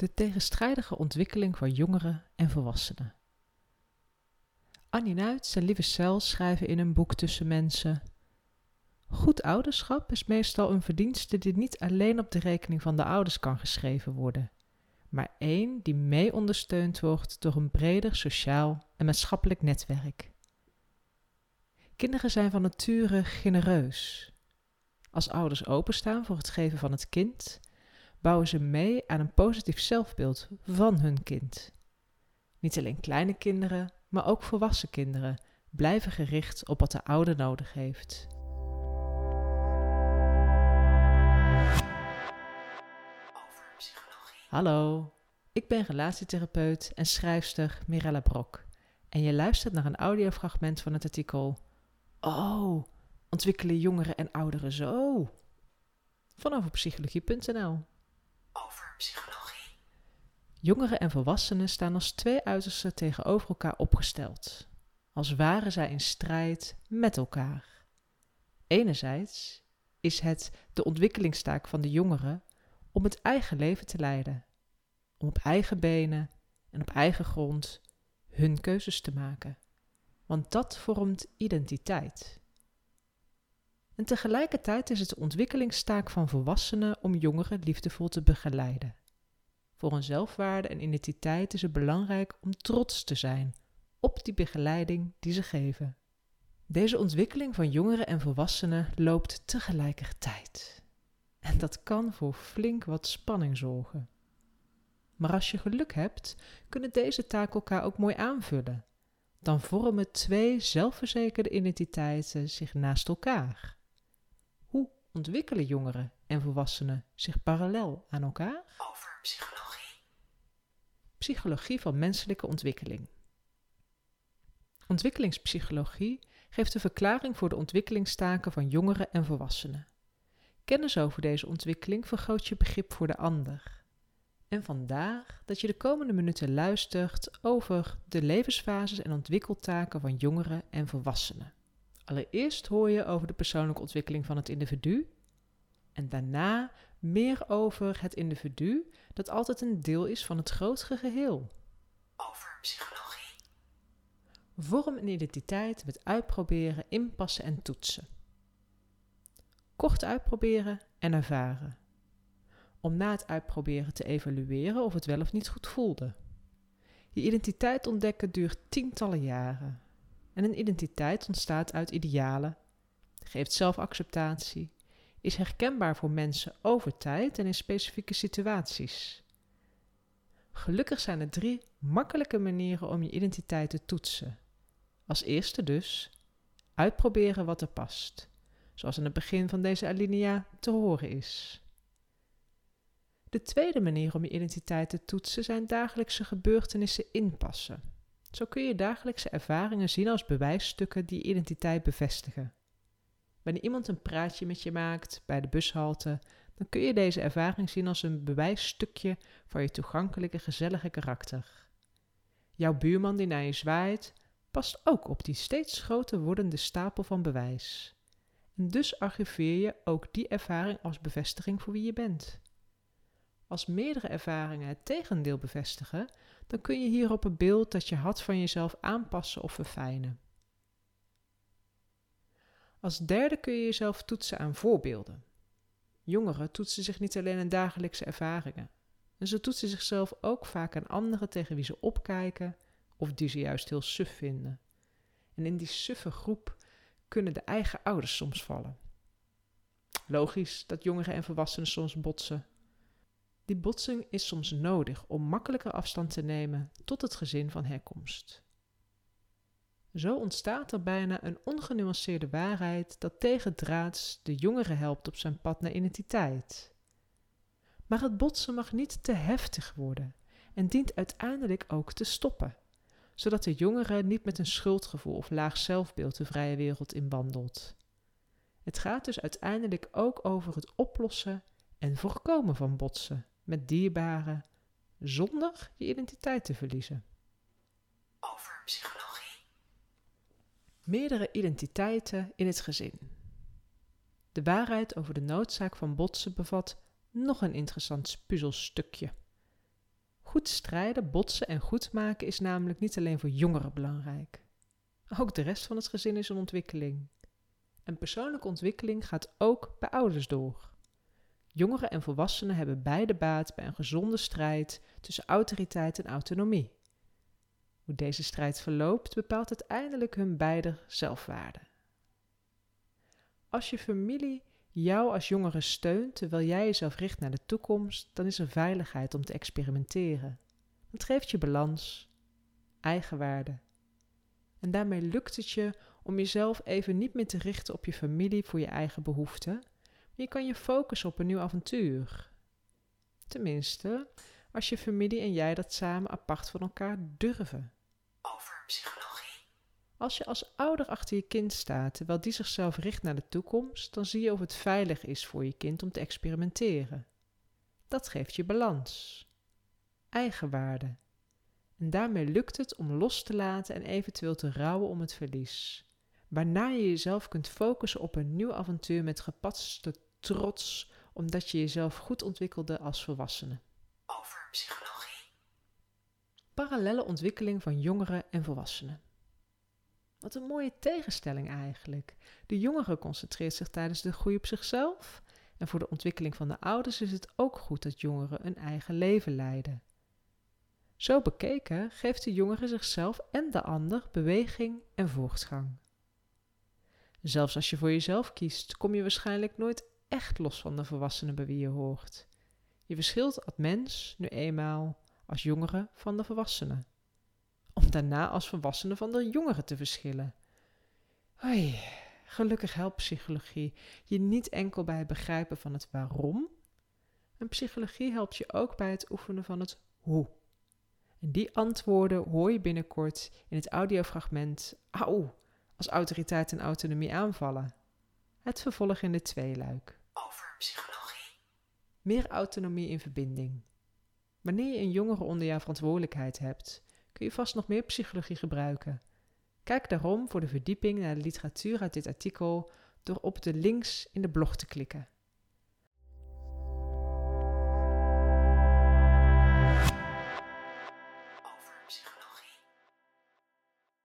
De tegenstrijdige ontwikkeling van jongeren en volwassenen. Annie Nuits en Lieve Cel schrijven in een boek tussen mensen. Goed ouderschap is meestal een verdienste die niet alleen op de rekening van de ouders kan geschreven worden, maar één die mee ondersteund wordt door een breder sociaal en maatschappelijk netwerk. Kinderen zijn van nature genereus. Als ouders openstaan voor het geven van het kind, bouwen ze mee aan een positief zelfbeeld van hun kind. Niet alleen kleine kinderen, maar ook volwassen kinderen blijven gericht op wat de ouder nodig heeft. Hallo, ik ben relatietherapeut en schrijfster Mirella Brok en je luistert naar een audiofragment van het artikel Oh, ontwikkelen jongeren en ouderen zo? Van overpsychologie.nl Over psychologie. Jongeren en volwassenen staan als twee uitersten tegenover elkaar opgesteld, als waren zij in strijd met elkaar. Enerzijds is het de ontwikkelingstaak van de jongeren om het eigen leven te leiden, om op eigen benen en op eigen grond hun keuzes te maken, want dat vormt identiteit. En tegelijkertijd is het de ontwikkelingstaak van volwassenen om jongeren liefdevol te begeleiden. Voor hun zelfwaarde en identiteit is het belangrijk om trots te zijn op die begeleiding die ze geven. Deze ontwikkeling van jongeren en volwassenen loopt tegelijkertijd. En dat kan voor flink wat spanning zorgen. Maar als je geluk hebt, kunnen deze taken elkaar ook mooi aanvullen. Dan vormen twee zelfverzekerde identiteiten zich naast elkaar. Ontwikkelen jongeren en volwassenen zich parallel aan elkaar? Over psychologie. Psychologie van menselijke ontwikkeling. Ontwikkelingspsychologie geeft een verklaring voor de ontwikkelingstaken van jongeren en volwassenen. Kennis over deze ontwikkeling vergroot je begrip voor de ander. En vandaar dat je de komende minuten luistert over de levensfases en ontwikkeltaken van jongeren en volwassenen. Allereerst hoor je over de persoonlijke ontwikkeling van het individu en daarna meer over het individu dat altijd een deel is van het grotere geheel. Over psychologie. Vorm een identiteit met uitproberen, inpassen en toetsen. Kort uitproberen en ervaren. Om na het uitproberen te evalueren of het wel of niet goed voelde. Je identiteit ontdekken duurt tientallen jaren. En een identiteit ontstaat uit idealen, geeft zelfacceptatie, is herkenbaar voor mensen over tijd en in specifieke situaties. Gelukkig zijn er drie makkelijke manieren om je identiteit te toetsen. Als eerste dus uitproberen wat er past, zoals in het begin van deze alinea te horen is. De tweede manier om je identiteit te toetsen zijn dagelijkse gebeurtenissen inpassen. Zo kun je dagelijkse ervaringen zien als bewijsstukken die identiteit bevestigen. Wanneer iemand een praatje met je maakt bij de bushalte, dan kun je deze ervaring zien als een bewijsstukje van je toegankelijke, gezellige karakter. Jouw buurman die naar je zwaait, past ook op die steeds groter wordende stapel van bewijs. En dus archiveer je ook die ervaring als bevestiging voor wie je bent. Als meerdere ervaringen het tegendeel bevestigen, dan kun je hierop een beeld dat je had van jezelf aanpassen of verfijnen. Als derde kun je jezelf toetsen aan voorbeelden. Jongeren toetsen zich niet alleen aan dagelijkse ervaringen. En ze toetsen zichzelf ook vaak aan anderen tegen wie ze opkijken of die ze juist heel suf vinden. En in die suffe groep kunnen de eigen ouders soms vallen. Logisch dat jongeren en volwassenen soms botsen. Die botsing is soms nodig om makkelijker afstand te nemen tot het gezin van herkomst. Zo ontstaat er bijna een ongenuanceerde waarheid dat tegendraads de jongere helpt op zijn pad naar identiteit. Maar het botsen mag niet te heftig worden en dient uiteindelijk ook te stoppen, zodat de jongere niet met een schuldgevoel of laag zelfbeeld de vrije wereld inwandelt. Het gaat dus uiteindelijk ook over het oplossen en voorkomen van botsen met dierbaren zonder je identiteit te verliezen. Over psychologie. Meerdere identiteiten in het gezin. De waarheid over de noodzaak van botsen bevat nog een interessant puzzelstukje. Goed strijden, botsen en goed maken is namelijk niet alleen voor jongeren belangrijk. Ook de rest van het gezin is een ontwikkeling. En persoonlijke ontwikkeling gaat ook bij ouders door. Jongeren en volwassenen hebben beide baat bij een gezonde strijd tussen autoriteit en autonomie. Hoe deze strijd verloopt bepaalt uiteindelijk hun beider zelfwaarde. Als je familie jou als jongere steunt terwijl jij jezelf richt naar de toekomst, dan is er veiligheid om te experimenteren. Het geeft je balans, eigenwaarde. En daarmee lukt het je om jezelf even niet meer te richten op je familie voor je eigen behoeften, je kan je focussen op een nieuw avontuur. Tenminste, als je familie en jij dat samen apart van elkaar durven. Over psychologie. Als je als ouder achter je kind staat terwijl die zichzelf richt naar de toekomst, dan zie je of het veilig is voor je kind om te experimenteren. Dat geeft je balans, eigenwaarde. En daarmee lukt het om los te laten en eventueel te rouwen om het verlies. Waarna je jezelf kunt focussen op een nieuw avontuur met gepatste trots, omdat je jezelf goed ontwikkelde als volwassene. Over psychologie. Parallelle ontwikkeling van jongeren en volwassenen. Wat een mooie tegenstelling eigenlijk. De jongere concentreert zich tijdens de groei op zichzelf. En voor de ontwikkeling van de ouders is het ook goed dat jongeren een eigen leven leiden. Zo bekeken geeft de jongere zichzelf en de ander beweging en voortgang. Zelfs als je voor jezelf kiest, kom je waarschijnlijk nooit echt los van de volwassenen bij wie je hoort. Je verschilt als mens nu eenmaal als jongere van de volwassenen. Om daarna als volwassene van de jongeren te verschillen. Hoi, gelukkig helpt psychologie je niet enkel bij het begrijpen van het waarom. En psychologie helpt je ook bij het oefenen van het hoe. En die antwoorden hoor je binnenkort in het audiofragment Auw, als autoriteit en autonomie aanvallen. Het vervolg in de tweeluik. Over psychologie. Meer autonomie in verbinding. Wanneer je een jongere onder jouw verantwoordelijkheid hebt, kun je vast nog meer psychologie gebruiken. Kijk daarom voor de verdieping naar de literatuur uit dit artikel door op de links in de blog te klikken.